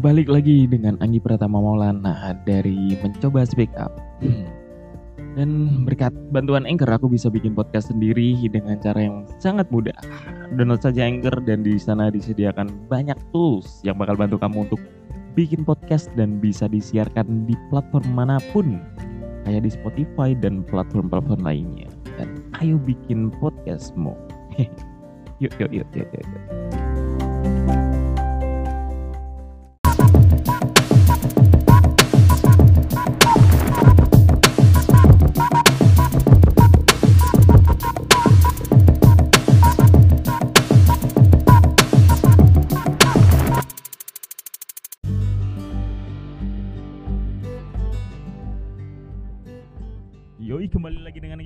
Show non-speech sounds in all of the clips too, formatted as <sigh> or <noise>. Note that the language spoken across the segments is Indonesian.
balik lagi dengan Anggi Pratama Maulana dari Mencoba Speak Up. Dan berkat bantuan Anchor aku bisa bikin podcast sendiri dengan cara yang sangat mudah. Download saja Anchor dan di sana disediakan banyak tools yang bakal bantu kamu untuk bikin podcast dan bisa disiarkan di platform mana pun kayak di Spotify dan platform-platform lainnya. Dan ayo bikin podcastmu. <laughs> yuk, yuk, yuk, yuk, yuk. yuk.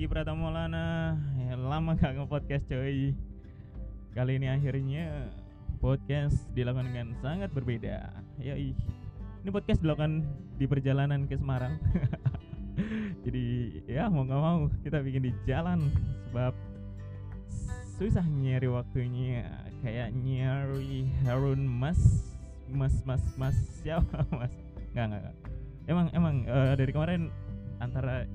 Egi Pratama Maulana. Ya, Lama gak nge-podcast coy. Kali ini akhirnya podcast dilakukan dengan sangat berbeda. Yoi. Ini podcast dilakukan di perjalanan ke Semarang. <laughs> Jadi ya mau gak mau kita bikin di jalan Sebab susah nyari waktunya. Kayak nyari Harun Mas Mas Mas Mas. Siapa Mas? Nggak nggak. Emang emang eh, dari kemarin antara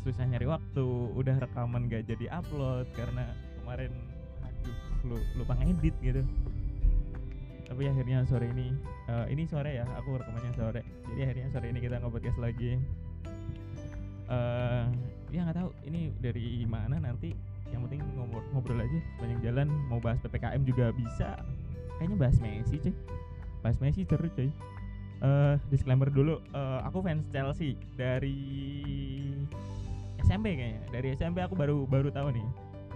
susah nyari waktu udah rekaman gak jadi upload karena kemarin aduh lu lupa ngedit gitu. Tapi akhirnya sore ini eh, ini sore ya aku rekamannya sore. Jadi akhirnya sore ini kita nge-podcast lagi. Eh ya nggak tahu ini dari mana nanti. Yang penting ngobrol, ngobrol aja sepanjang jalan. Mau bahas ppkm juga bisa. Kayaknya bahas Messi cuy. Bahas Messi seru cuy. Eh disclaimer dulu. Eh, aku fans Chelsea dari SMP kayaknya. Dari SMP aku baru baru tahu nih.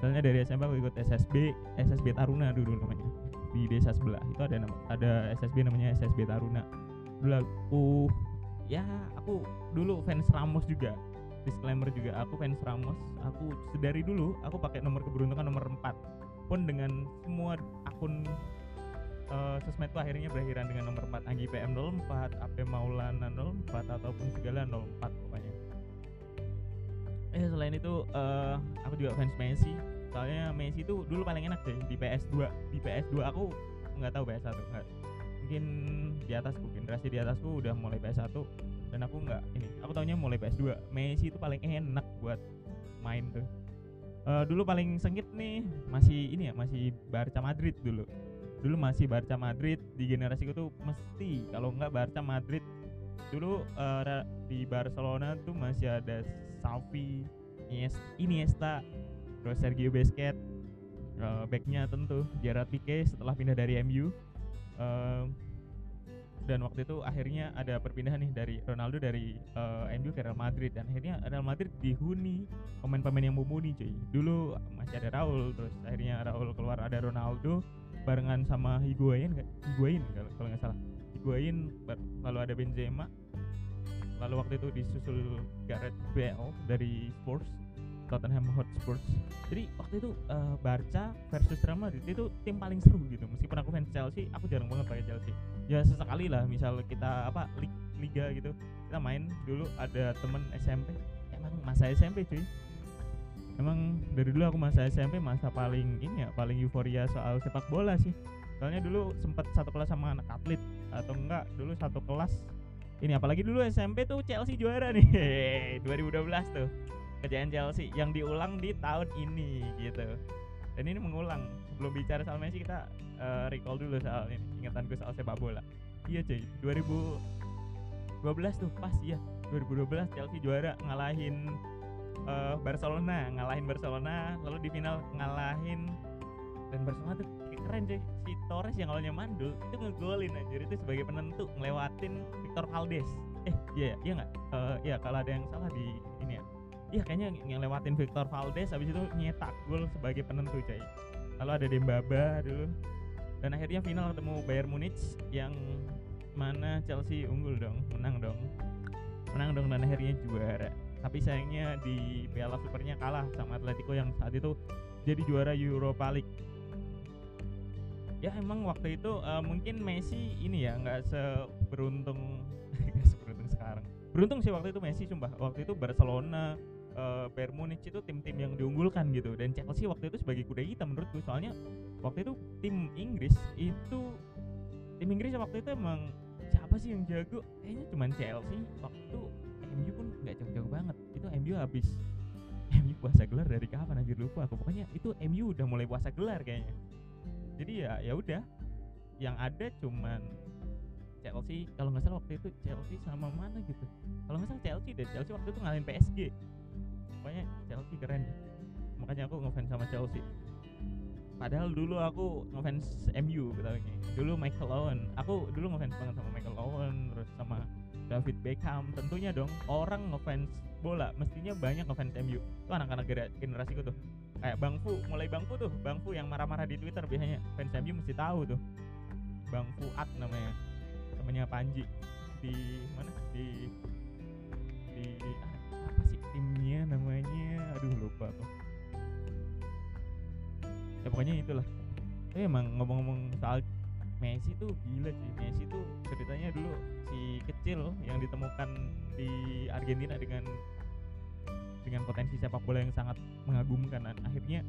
Soalnya dari SMP aku ikut SSB SSB Taruna dulu namanya. Di desa sebelah. Itu ada nama ada SSB namanya SSB Taruna. Dulu aku ya aku dulu fans Ramos juga. Disclaimer juga aku fans Ramos. Aku sedari dulu aku pakai nomor keberuntungan nomor 4 pun dengan semua akun eh, sosmedku akhirnya berakhiran dengan nomor 4 Anggi PM 04 AP Maulana 04 ataupun segala 04 pokoknya eh selain itu eh aku juga fans Messi. Soalnya Messi itu dulu paling enak deh di PS2 di PS2 aku nggak tahu PS1 nggak. Mungkin di atasku generasi di atasku udah mulai PS1 dan aku nggak ini. Aku taunya mulai PS2 Messi itu paling enak buat main tuh. Eh, dulu paling sengit nih masih ini ya masih Barca Madrid dulu. Dulu masih Barca Madrid di generasiku tuh mesti kalau nggak Barca Madrid dulu ra- di Barcelona tuh masih ada Xavi, Inies- Iniesta, terus Sergio Busquets, eh, backnya tentu Gerard Pique setelah pindah dari MU. Eh, dan waktu itu akhirnya ada perpindahan nih dari Ronaldo dari eh, MU ke Real Madrid dan akhirnya Real Madrid dihuni pemain-pemain yang mumpuni cuy. Dulu masih ada Raul, terus akhirnya Raul keluar ada Ronaldo barengan sama Higuain? Higuain kalau nggak salah. Higuain lalu ada Benzema lalu waktu itu disusul Gareth Bale dari Spurs Tottenham Hotspur. Jadi waktu itu eh, Barca versus Real Madrid itu tim paling seru gitu. Meskipun aku fans Chelsea aku jarang banget pakai Chelsea. Ya sesekali lah misal kita apa lig- liga gitu kita main. Dulu ada temen SMP emang masa SMP cuy. Emang dari dulu aku masa SMP masa paling ini ya paling euforia soal sepak bola sih. Soalnya dulu sempet satu kelas sama anak atlet atau enggak dulu satu kelas ini apalagi dulu SMP tuh Chelsea juara nih. <laughs> 2012 tuh kejayaan Chelsea yang diulang di tahun ini gitu. Dan ini mengulang. Sebelum bicara soal Messi kita eh, recall dulu soal ini ingatanku soal sepak bola. Iya cuy. 2012 tuh pas ya 2012 Chelsea juara ngalahin eh, Barcelona ngalahin Barcelona lalu di final ngalahin dan Barcelona tuh keren cuy. Si Torres yang awalnya mandul itu ngegolin anjir. Itu sebagai penentu ngelewatin Victor Valdes eh iya ya iya nggak? Eh, iya kalau ada yang salah di ini ya. Iya kayaknya yang- yang lewatin Victor Valdes habis itu nyetak gol sebagai penentu cuy. Lalu ada Dembaba dulu. Dan akhirnya final ketemu Bayern Munich yang mana Chelsea unggul dong menang dong. Menang dong dan akhirnya juara. Tapi sayangnya di Piala Supernya kalah sama Atletico yang saat itu jadi juara Europa League ya emang waktu itu eh, mungkin Messi ini ya nggak seberuntung <laughs> nggak seberuntung sekarang. Beruntung sih waktu itu Messi sumpah. Waktu itu Barcelona eh, Bayern Munich itu tim-tim yang diunggulkan gitu. Dan Chelsea waktu itu sebagai kuda hitam menurutku soalnya waktu itu tim Inggris itu tim Inggris waktu itu emang siapa sih yang jago? Kayaknya cuman Chelsea. Waktu MU pun nggak jauh-jauh banget. Itu MU habis. MU puasa gelar dari kapan? Anjir lupa aku. Pokoknya itu MU udah mulai puasa gelar kayaknya jadi ya ya udah. Yang ada cuman Chelsea. Kalau nggak salah waktu itu Chelsea sama mana gitu. Kalau nggak salah Chelsea deh. Chelsea waktu itu ngalahin PSG pokoknya Chelsea keren makanya aku ngefans sama Chelsea. Padahal dulu aku ngefans MU betulnya dulu Michael Owen. Aku dulu ngefans banget sama Michael Owen terus sama David Beckham. Tentunya dong orang ngefans bola. Mestinya banyak ngefans MU itu anak-anak generasiku tuh kayak Bang Fu mulai Bang Fu tuh. Bang Fu yang marah-marah di Twitter biasanya. Fans MU mesti tahu tuh. Bang Fuad namanya. Temennya Panji. Di mana? Di di apa sih timnya namanya? Aduh lupa tuh ya pokoknya itulah. Tapi emang ngomong-ngomong soal Messi tuh gila sih. Messi tuh ceritanya dulu si kecil yang ditemukan di Argentina dengan dengan potensi sepak bola yang sangat mengagumkan dan akhirnya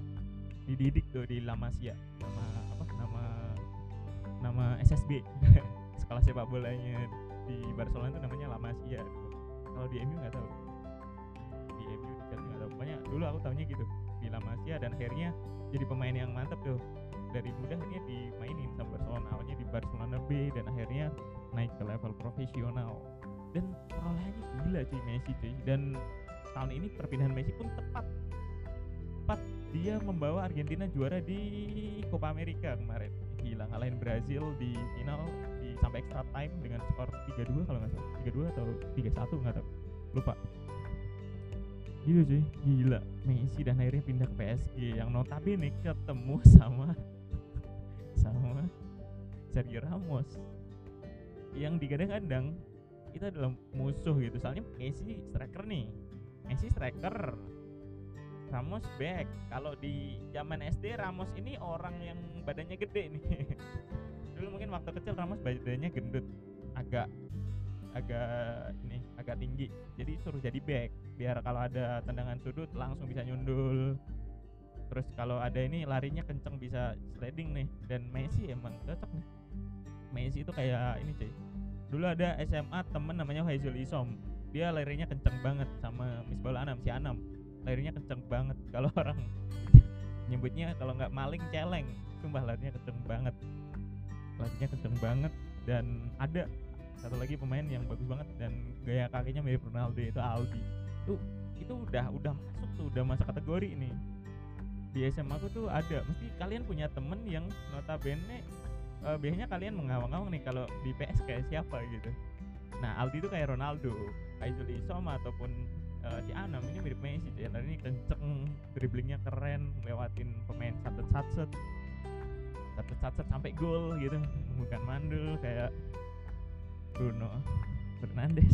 dididik tuh di La Masia nama apa nama nama SSB <laughs> sekolah sepak bolanya di Barcelona itu namanya La Masia kalau di MU nggak tahu. Di MU di Chelsea nggak tahu. Pokoknya dulu aku tahunya gitu di La Masia dan akhirnya jadi pemain yang mantep tuh. Dari muda akhirnya dimainin sama Barcelona awalnya di Barcelona B dan akhirnya naik ke level profesional. Dan perolehannya gila cuy Messi cuy. Dan tahun ini perpindahan Messi pun tepat. Tepat dia membawa Argentina juara di Copa America kemarin. Gila ngalahin Brazil di final di sampai extra time dengan skor 3-2 kalau nggak salah. 3-2 atau 3-1 nggak tahu. Lupa. Gitu cuy gila. Messi dan akhirnya pindah ke PSG yang notabene ketemu <laughs> sama sama Sergio Ramos. Yang digadang-gadang itu adalah musuh gitu. Soalnya Messi striker nih Messi striker. Ramos back. Kalau di zaman SD Ramos ini orang yang badannya gede nih. <laughs> Dulu mungkin waktu kecil Ramos badannya gendut. Agak agak ini agak tinggi. Jadi suruh jadi back. Biar kalau ada tendangan sudut langsung bisa nyundul. Terus kalau ada ini larinya kenceng bisa sliding nih. Dan Messi emang cocok nih. Messi itu kayak ini cuy. Dulu ada SMA temen namanya Haizul Isom dia larinya kenceng banget sama Misbahul Anam si Anam. Larinya kenceng banget. <laughs> Kalau orang nyebutnya kalau nggak maling celeng. Sumpah larinya kenceng banget. Larinya kenceng banget. Dan ada satu lagi pemain yang bagus banget dan gaya kakinya mirip Ronaldo itu Aldi. Itu itu udah udah masuk tuh udah masuk kategori ini. Di SMA aku tuh ada. Mesti kalian punya temen yang notabene uh, biasanya kalian mengawang-awang nih kalau di PS kayak siapa gitu. Nah Aldi itu kayak Ronaldo Aizul ataupun uh, si Anam ini mirip Messi ya ini kenceng dribblingnya keren lewatin pemain satu satset satu satset sampai gol gitu. Bukan mandul kayak Bruno Fernandes.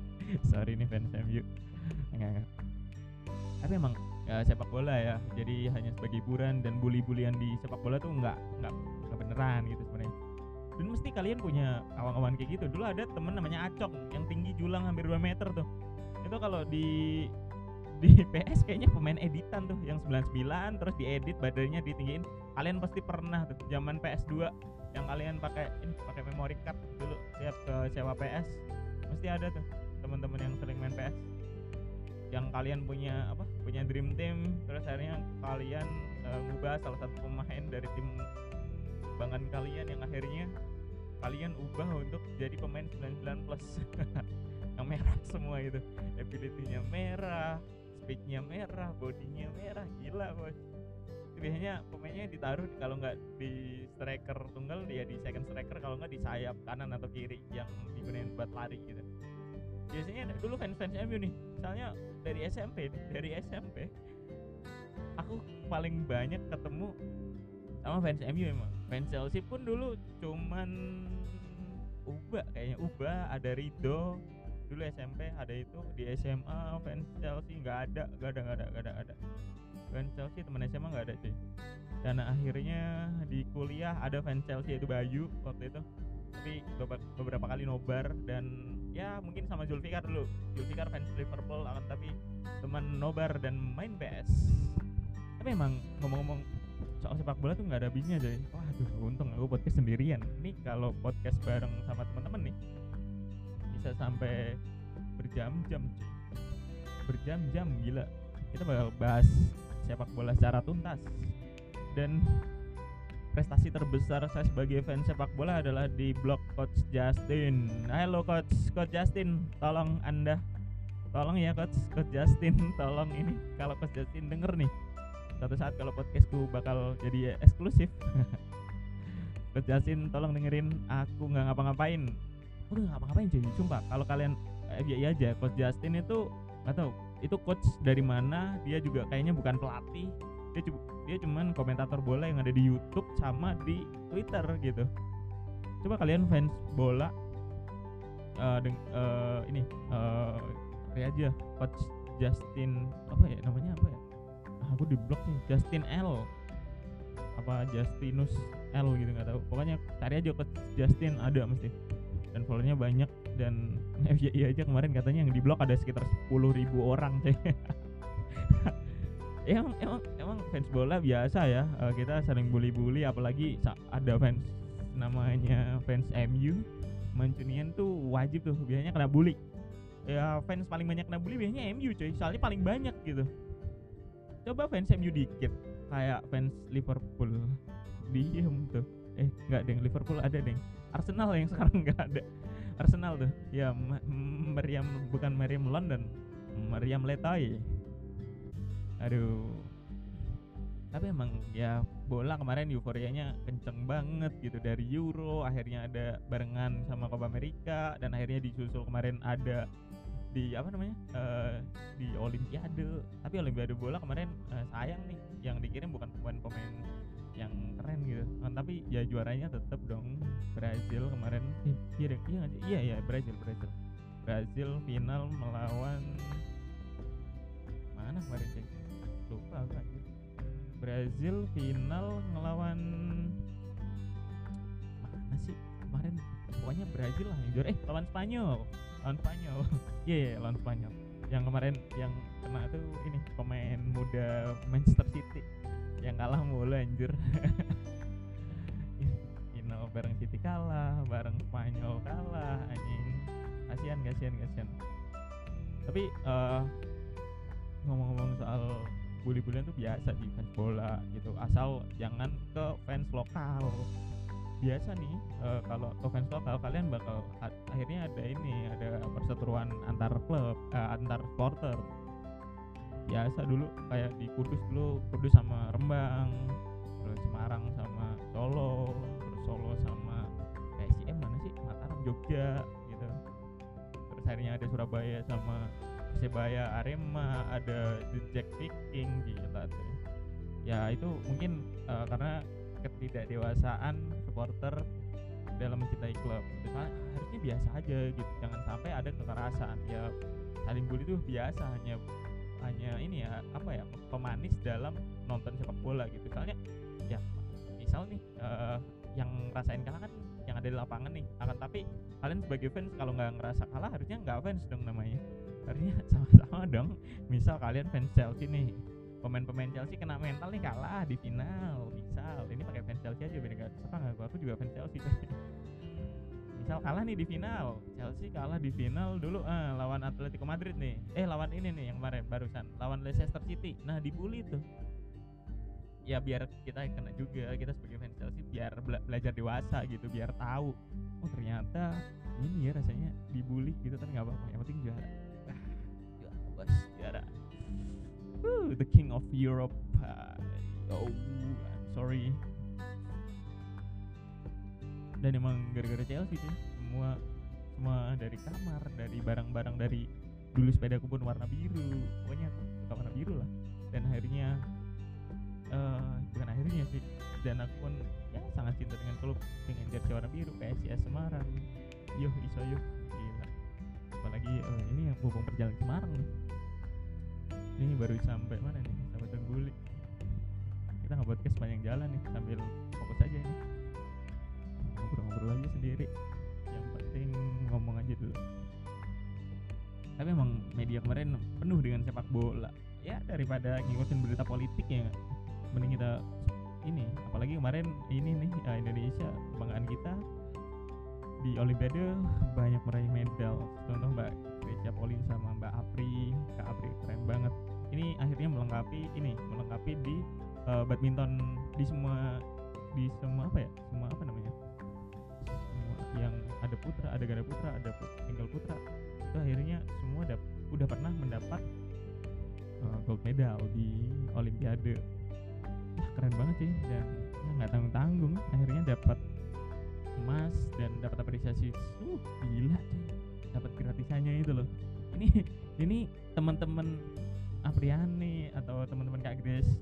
<laughs> Sorry nih fans MU tapi emang ya, sepak bola ya jadi hanya sebagai hiburan dan bully-bulian di sepak bola tuh nggak nggak beneran gitu sebenarnya dan mesti kalian punya kawan-kawan kayak gitu. Dulu ada temen namanya Acong yang tinggi julang hampir 2 meter tuh. Itu kalau di di <laughs> PS kayaknya pemain editan tuh yang 99 terus diedit badannya ditinggiin. Kalian pasti pernah tuh zaman PS2 yang kalian pakai pakai memory card dulu tiap ke sewa PS mesti ada tuh teman-teman yang sering main PS yang kalian punya apa punya dream team terus akhirnya kalian uh, ngubah salah satu pemain dari tim kembangan kalian yang akhirnya kalian ubah untuk jadi pemain 99 plus. <laughs> Yang merah semua itu. Ability-nya merah speednya merah bodinya merah. Gila bos biasanya pemainnya ditaruh kalau nggak di striker tunggal dia di second striker kalau nggak di sayap kanan atau kiri yang digunakan buat lari gitu. Biasanya dulu fans fans MU nih. Misalnya dari SMP dari SMP aku paling banyak ketemu sama fans MU emang. Fans Chelsea pun dulu cuman Uba kayaknya. Uba ada Rido dulu SMP ada itu di SMA fans Chelsea nggak ada nggak ada nggak ada nggak ada ada. Fans Chelsea teman SMA nggak ada sih. Dan akhirnya di kuliah ada fans Chelsea itu Bayu waktu itu. Tapi beberapa kali nobar dan ya mungkin sama Zulfikar dulu. Zulfikar fans Liverpool akan tapi teman nobar dan main PS tapi emang ngomong-ngomong soal sepak bola tuh nggak ada habisnya jadi waduh untung aku podcast sendirian. Nih kalau podcast bareng sama teman-teman nih bisa sampai berjam-jam berjam-jam gila. Kita bakal bahas sepak bola secara tuntas. Dan prestasi terbesar saya sebagai fans sepak bola adalah di blog coach Justin. Halo coach. Coach Justin tolong anda. Tolong ya coach. Coach Justin <laughs> tolong ini. Kalau coach Justin denger nih suatu saat kalau podcastku bakal jadi eksklusif. <laughs> Coach Justin tolong dengerin. Aku nggak ngapa-ngapain. Aku nggak ngapa-ngapain cuy. Sumpah kalau kalian eh, iya aja. Coach Justin itu nggak tahu itu coach dari mana dia juga kayaknya bukan pelatih. Dia dia cuman komentator bola yang ada di YouTube sama di Twitter gitu. Coba kalian fans bola uh, deng, uh, ini uh, aja. Coach Justin apa ya namanya apa ya aku di blog nih Justin L. Apa Justinus L gitu nggak tahu. Pokoknya cari aja coach Justin ada mesti. Dan followernya banyak dan <laughs> FYI aja kemarin katanya yang di blog ada sekitar 10.000 ribu orang cek <laughs> emang emang emang fans bola biasa ya uh, kita sering bully-bully apalagi ada fans namanya fans MU Mancunian tuh wajib tuh biasanya kena bully. Ya fans paling banyak kena bully biasanya MU cuy. Soalnya paling banyak gitu coba fans MU dikit. Kayak fans Liverpool. Diem tuh. Eh nggak deng. Liverpool ada deng. Arsenal yang <laughs> sekarang nggak ada. Arsenal tuh. Ya Meriam bukan Meriam London. Meriam Letai aduh. Tapi emang ya bola kemarin euforianya kenceng banget gitu. Dari Euro akhirnya ada barengan sama Copa America dan akhirnya disusul kemarin ada di apa namanya uh, di Olimpiade. Tapi Olimpiade bola kemarin uh, sayang nih yang dikirim bukan pemain-pemain yang keren gitu. Kan tapi ya juaranya tetap dong Brazil kemarin. Eh, iya iya iya iya Brazil Brazil. Brazil final melawan mana kemarin sih lupa apa Brazil final ngelawan mana sih? Kemarin pokoknya Brazil lah yang juara. Eh lawan Spanyol lawan Spanyol. <laughs> Iya yeah, yeah, lawan Spanyol. Yang kemarin yang kena tuh ini pemain muda Manchester City. Yang kalah mulu anjir final <laughs> bareng City kalah bareng Spanyol kalah anjing. Kasihan kasihan kasihan. Tapi uh, ngomong-ngomong soal bully-bullyan tuh biasa di fans bola gitu. Asal jangan ke fans lokal biasa nih uh, kalau fans lokal kalian bakal akhirnya ada ini ada perseteruan antar klub uh, antar supporter. Biasa dulu kayak di Kudus dulu Kudus sama Rembang terus Semarang sama Solo terus Solo sama PSIM mana sih? Mataram Jogja gitu. Terus akhirnya ada Surabaya sama Persebaya Arema ada The Jack Viking gila tuh. Ya itu mungkin uh, karena ketidakdewasaan supporter dalam mencintai klub. Gitu. harusnya biasa aja gitu. Jangan sampai ada kekerasan. Ya saling bully itu biasa hanya hanya ini ya apa ya pemanis dalam nonton sepak bola gitu. Soalnya ya misal nih uh, yang ngerasain kalah kan yang ada di lapangan nih. Akan tapi kalian sebagai fans kalau nggak ngerasa kalah harusnya nggak fans dong namanya. Harusnya <laughs> sama-sama dong. Misal kalian fans Chelsea nih pemain-pemain Chelsea kena mental nih kalah di final misal ini pakai fans Chelsea aja beda apa nggak aku juga fans Chelsea. <laughs> Misal kalah nih di final Chelsea kalah di final dulu ah, lawan Atletico Madrid nih. Eh lawan ini nih yang kemarin barusan lawan Leicester City. Nah dibully tuh. Ya biar kita kena juga kita sebagai fans Chelsea biar bela belajar dewasa gitu biar tahu oh ternyata ini ya rasanya dibully gitu tapi nggak apa-apa yang penting juara Woo, the king of Europe. Uh, oh I'm sorry. Dan emang gara-gara Chelsea sih. Semua semua dari kamar dari barang-barang dari dulu sepeda pun warna biru. Pokoknya suka warna biru lah. Dan akhirnya uh, bukan akhirnya sih. Dan aku pun ya sangat cinta dengan klub. Dengan jersey warna biru PSIS Semarang. Yo iso yo gila. Apalagi uh, ini yang hubung perjalanan Semarang nih ini baru sampai mana nih? Sampai Tengguli. Kita nggak podcast sepanjang jalan nih sambil fokus aja ini. Ngobrol-ngobrol aja sendiri. Yang penting ngomong aja dulu. Tapi emang media kemarin penuh dengan sepak bola. Ya daripada ngikutin berita politik ya mending kita ini apalagi kemarin ini nih Indonesia kebanggaan kita di Olimpiade banyak meraih medal. Contoh Mbak akhirnya melengkapi ini melengkapi di uh, badminton di semua di semua apa ya? Semua apa namanya? Semua yang ada putra ada ganda putra ada tinggal putra itu akhirnya semua dap, udah pernah mendapat uh, gold medal di Olimpiade. Wah, keren banget sih dan ya nggak tanggung tanggung akhirnya dapat emas dan dapat apresiasi. Uh gila sih dapat gratisannya itu loh. Ini ini teman-teman Apriani atau teman-teman Kak Grace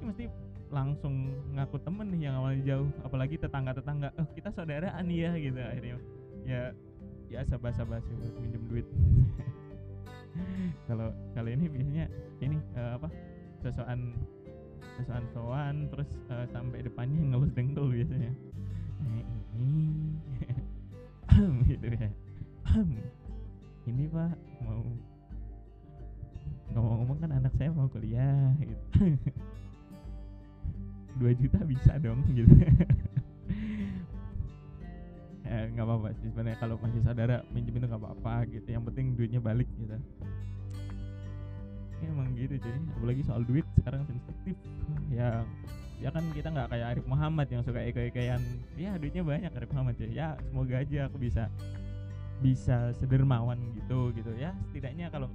ini mesti langsung ngaku temen nih yang awalnya jauh apalagi tetangga-tetangga oh kita saudaraan ya gitu akhirnya. Ya ya sabah-sabah sih minjem duit. <laughs> Kalau kalau ini biasanya ini uh, apa sosokan sosokan soan terus uh, sampai depannya ngelus dengkul biasanya. Eh, ini. <laughs> Gitu ya. <clears throat> Ini pak mau ngomong-ngomong kan anak saya mau kuliah gitu. <laughs> Dua juta bisa dong gitu. <laughs> Eh nggak apa-apa sih sebenarnya kalau masih saudara minjem itu nggak apa-apa gitu. Yang penting duitnya balik gitu. Ya, emang gitu jadi apalagi soal duit sekarang sensitif. Ya ya kan kita nggak kayak Arif Muhammad yang suka eko-ekoyan ya duitnya banyak Arif Muhammad ya ya semoga aja aku bisa bisa sedermawan gitu gitu. Ya setidaknya kalau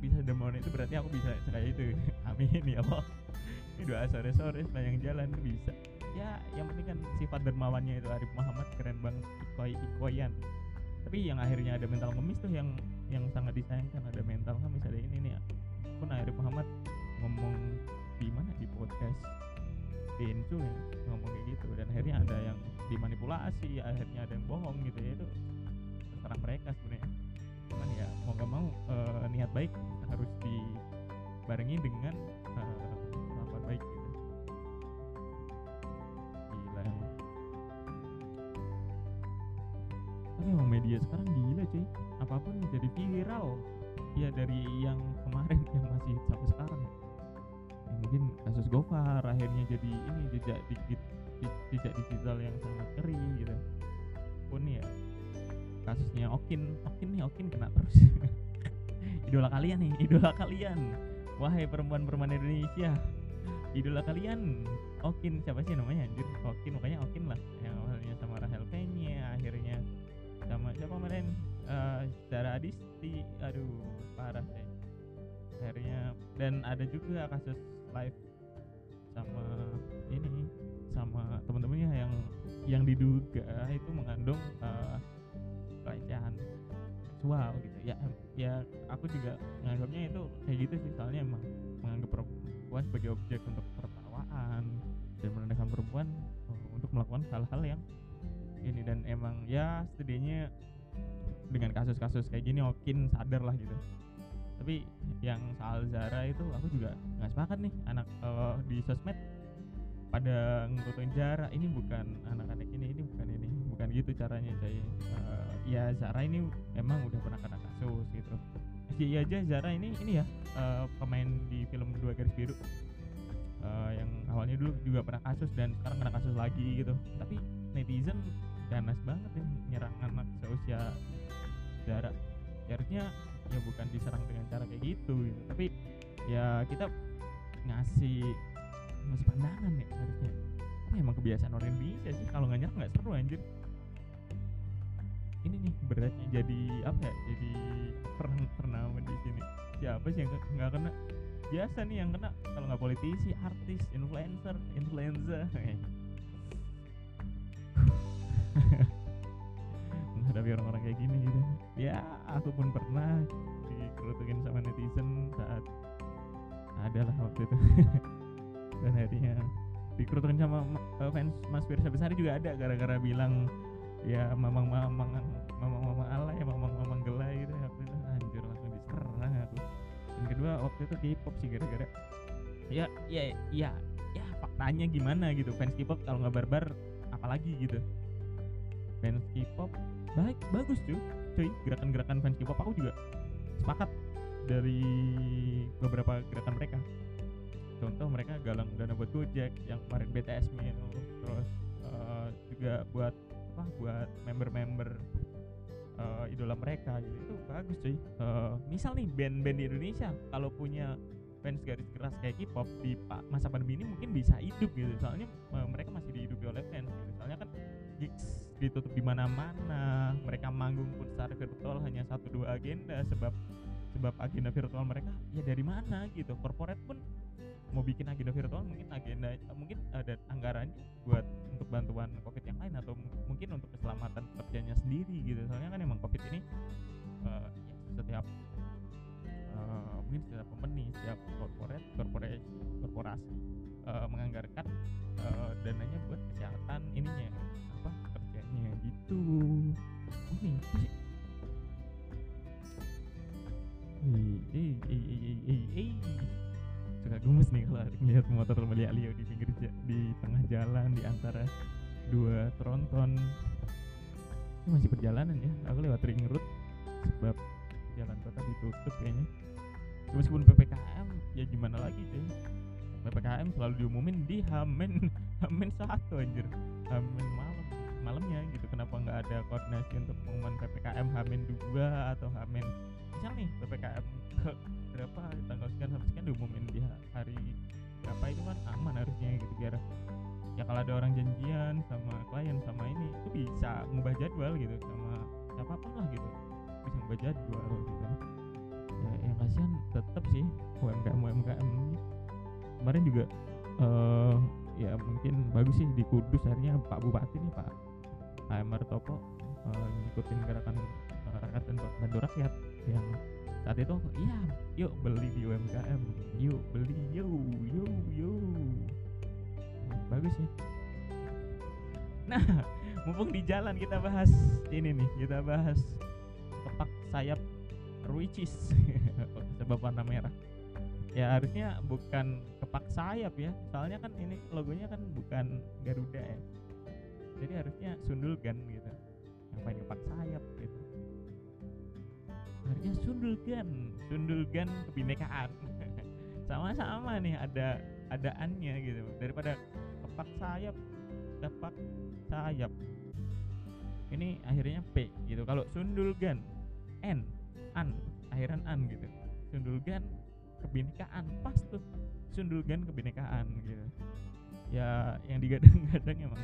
bisa dermawan itu berarti aku bisa kayak itu. <laughs> Amin ya Allah. Ini doa sore sore sepanjang jalan bisa. Ya yang penting kan sifat dermawannya itu Arif Muhammad keren banget. Ikoi ikoyan. Tapi yang akhirnya ada mental ngemis tuh yang yang sangat disayangkan. Ada mental ngemis ada ini nih pun Arif Muhammad ngomong di mana? Di podcast. Densu ya. Ngomong kayak gitu. Dan akhirnya ada yang dimanipulasi akhirnya ada yang bohong gitu ya. Itu terserah mereka sebenarnya cuman ya mau gak mau uh, niat baik harus dibarengi dengan uh, baik gitu. Gila. Emang tapi emang media sekarang gila cuy. Apa pun jadi viral. Ya dari yang kemarin <laughs> yang masih sampai sekarang. Ya mungkin kasus Gofar akhirnya jadi ini jejak digit jejak digital yang sangat keri gitu. Pun ya kasusnya Okin. Okin nih Okin kena terus. <laughs> Idola kalian nih idola kalian. Wahai perempuan-perempuan Indonesia idola kalian. Okin siapa sih namanya? Anjir Okin makanya Okin lah. Yang awalnya sama Rahel Penye akhirnya sama siapa kemarin? Uh, Zara Adisti. Aduh parah sih akhirnya dan ada juga kasus live sama ini sama teman-temannya yang yang diduga itu mengandung uh, pelecehan seksual gitu. Ya ya aku juga menganggapnya itu kayak gitu sih soalnya emang menganggap perempuan sebagai objek untuk tertawaan dan merendahkan perempuan uh, untuk melakukan hal-hal yang ini. Dan emang ya setidaknya dengan kasus-kasus kayak gini Okin sadar lah gitu. Tapi yang soal Zara itu aku juga nggak sepakat nih anak uh, di sosmed pada ngurutin Zara. Ini bukan anak-anak ini ini bukan ini bukan gitu caranya saya uh, ya Zara ini emang udah pernah kena kasus gitu. SJI aja Zara ini ini ya uh, pemain di film dua garis biru. Uh, yang awalnya dulu juga pernah kasus dan sekarang kena kasus lagi gitu. Tapi netizen ganas banget nih nyerang anak seusia Zara. Ya harusnya ya bukan diserang dengan cara kayak gitu, gitu. tapi ya kita ngasih ngasih pandangan ya harusnya. Emang kebiasaan orang Indonesia sih? Kalau nggak nyerang nggak seru anjir ini nih beratnya jadi apa ya jadi perang ternama di sini. Siapa sih yang nggak kena? Biasa nih yang kena kalau nggak politisi artis influencer influencer <laughs> menghadapi orang-orang kayak gini gitu. Ya aku pun pernah dikerutukin sama netizen saat ada lah waktu itu. <laughs> Dan akhirnya dikerutukin sama uh, fans Mas Firsa Besari juga ada gara-gara bilang ya mamang mamang mamang mamang ala ya mamang mamang gelai gitu ya waktu itu. Anjir langsung diserang aku. Dan kedua waktu itu K-pop sih gara-gara ya ya ya ya faktanya gimana gitu. Fans K-pop kalau nggak barbar apalagi gitu. Fans K-pop baik bagus cuy. Cuy gerakan-gerakan fans K-pop aku juga sepakat dari beberapa gerakan mereka. Contoh mereka galang dana buat Gojek yang kemarin BTS meal terus uh, juga buat apa buat member-member uh, idola mereka gitu. Itu bagus cuy. Uh, misal nih band-band di Indonesia kalau punya fans garis keras kayak K-pop di masa pandemi ini mungkin bisa hidup gitu. Soalnya uh, mereka masih dihidupi oleh fans gitu. Soalnya kan gigs ditutup di mana-mana mereka manggung pun secara virtual hanya satu dua agenda. Sebab sebab agenda virtual mereka ya dari mana gitu. Corporate pun mau bikin agenda virtual mungkin agenda mungkin ada anggarannya buat untuk bantuan covid yang lain atau mungkin untuk keselamatan pekerjanya sendiri gitu. Soalnya kan emang covid ini uh, setiap uh, mungkin setiap company setiap corporate corporate korporasi uh, menganggarkan uh, dananya buat kesehatan ininya apa kerjanya gitu. Nih sih? Eh eh eh eh eh suka gemes nih kalau ngeliat motor Leo di pinggir di tengah jalan di antara dua tronton. Ini masih perjalanan ya aku lewat ring road sebab jalan kota ditutup kayaknya. Meskipun ppkm ya gimana lagi deh ppkm selalu diumumin di Hamen Hamen satu anjir. Hamen malam malamnya gitu. Kenapa nggak ada koordinasi untuk pengumuman ppkm Hamen dua atau Hamen misal nih ppkm ke berapa? Tanggal sekian sampai sekian diumumin di hari berapa itu kan aman harusnya gitu biar ya kalau ada orang janjian sama klien sama ini itu bisa ngubah jadwal gitu sama siapa pun lah gitu. Bisa ngubah jadwal gitu ya yang kasihan tetap sih UMKM UMKM kemarin juga uh, ya mungkin bagus sih di Kudus akhirnya Pak Bupati nih Pak AMR Topo uh, ngikutin gerakan uh, rakyat dan bantu rakyat. Yang saat itu iya yuk beli di UMKM yuk beli yuk yuk yuk. Bagus sih nah <laughs> mumpung di jalan kita bahas ini nih kita bahas kepak sayap Ruicis sebab warna merah. Ya harusnya bukan kepak sayap ya soalnya kan ini logonya kan bukan Garuda ya jadi harusnya Sundulgan gitu. Ngapain kepak sayap gitu. Harusnya Sundulgan Sundulgan kebinekaan. <laughs> Sama-sama nih ada adaannya gitu. Daripada kepak sayap kepak sayap. Ini akhirnya P gitu. Kalau Sundulgan N an akhiran an gitu. Sundulgan kebinekaan. Pas tuh. Sundulgan kebinekaan gitu ya yang digadang-gadang emang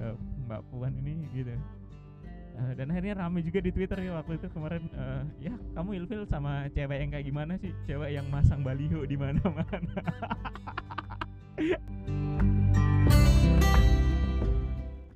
uh, Mbak Puan ini gitu. Uh, dan akhirnya rame juga di Twitter ya waktu itu kemarin uh, ya kamu ilfil sama cewek yang kayak gimana sih? Cewek yang masang baliho di mana-mana <laughs>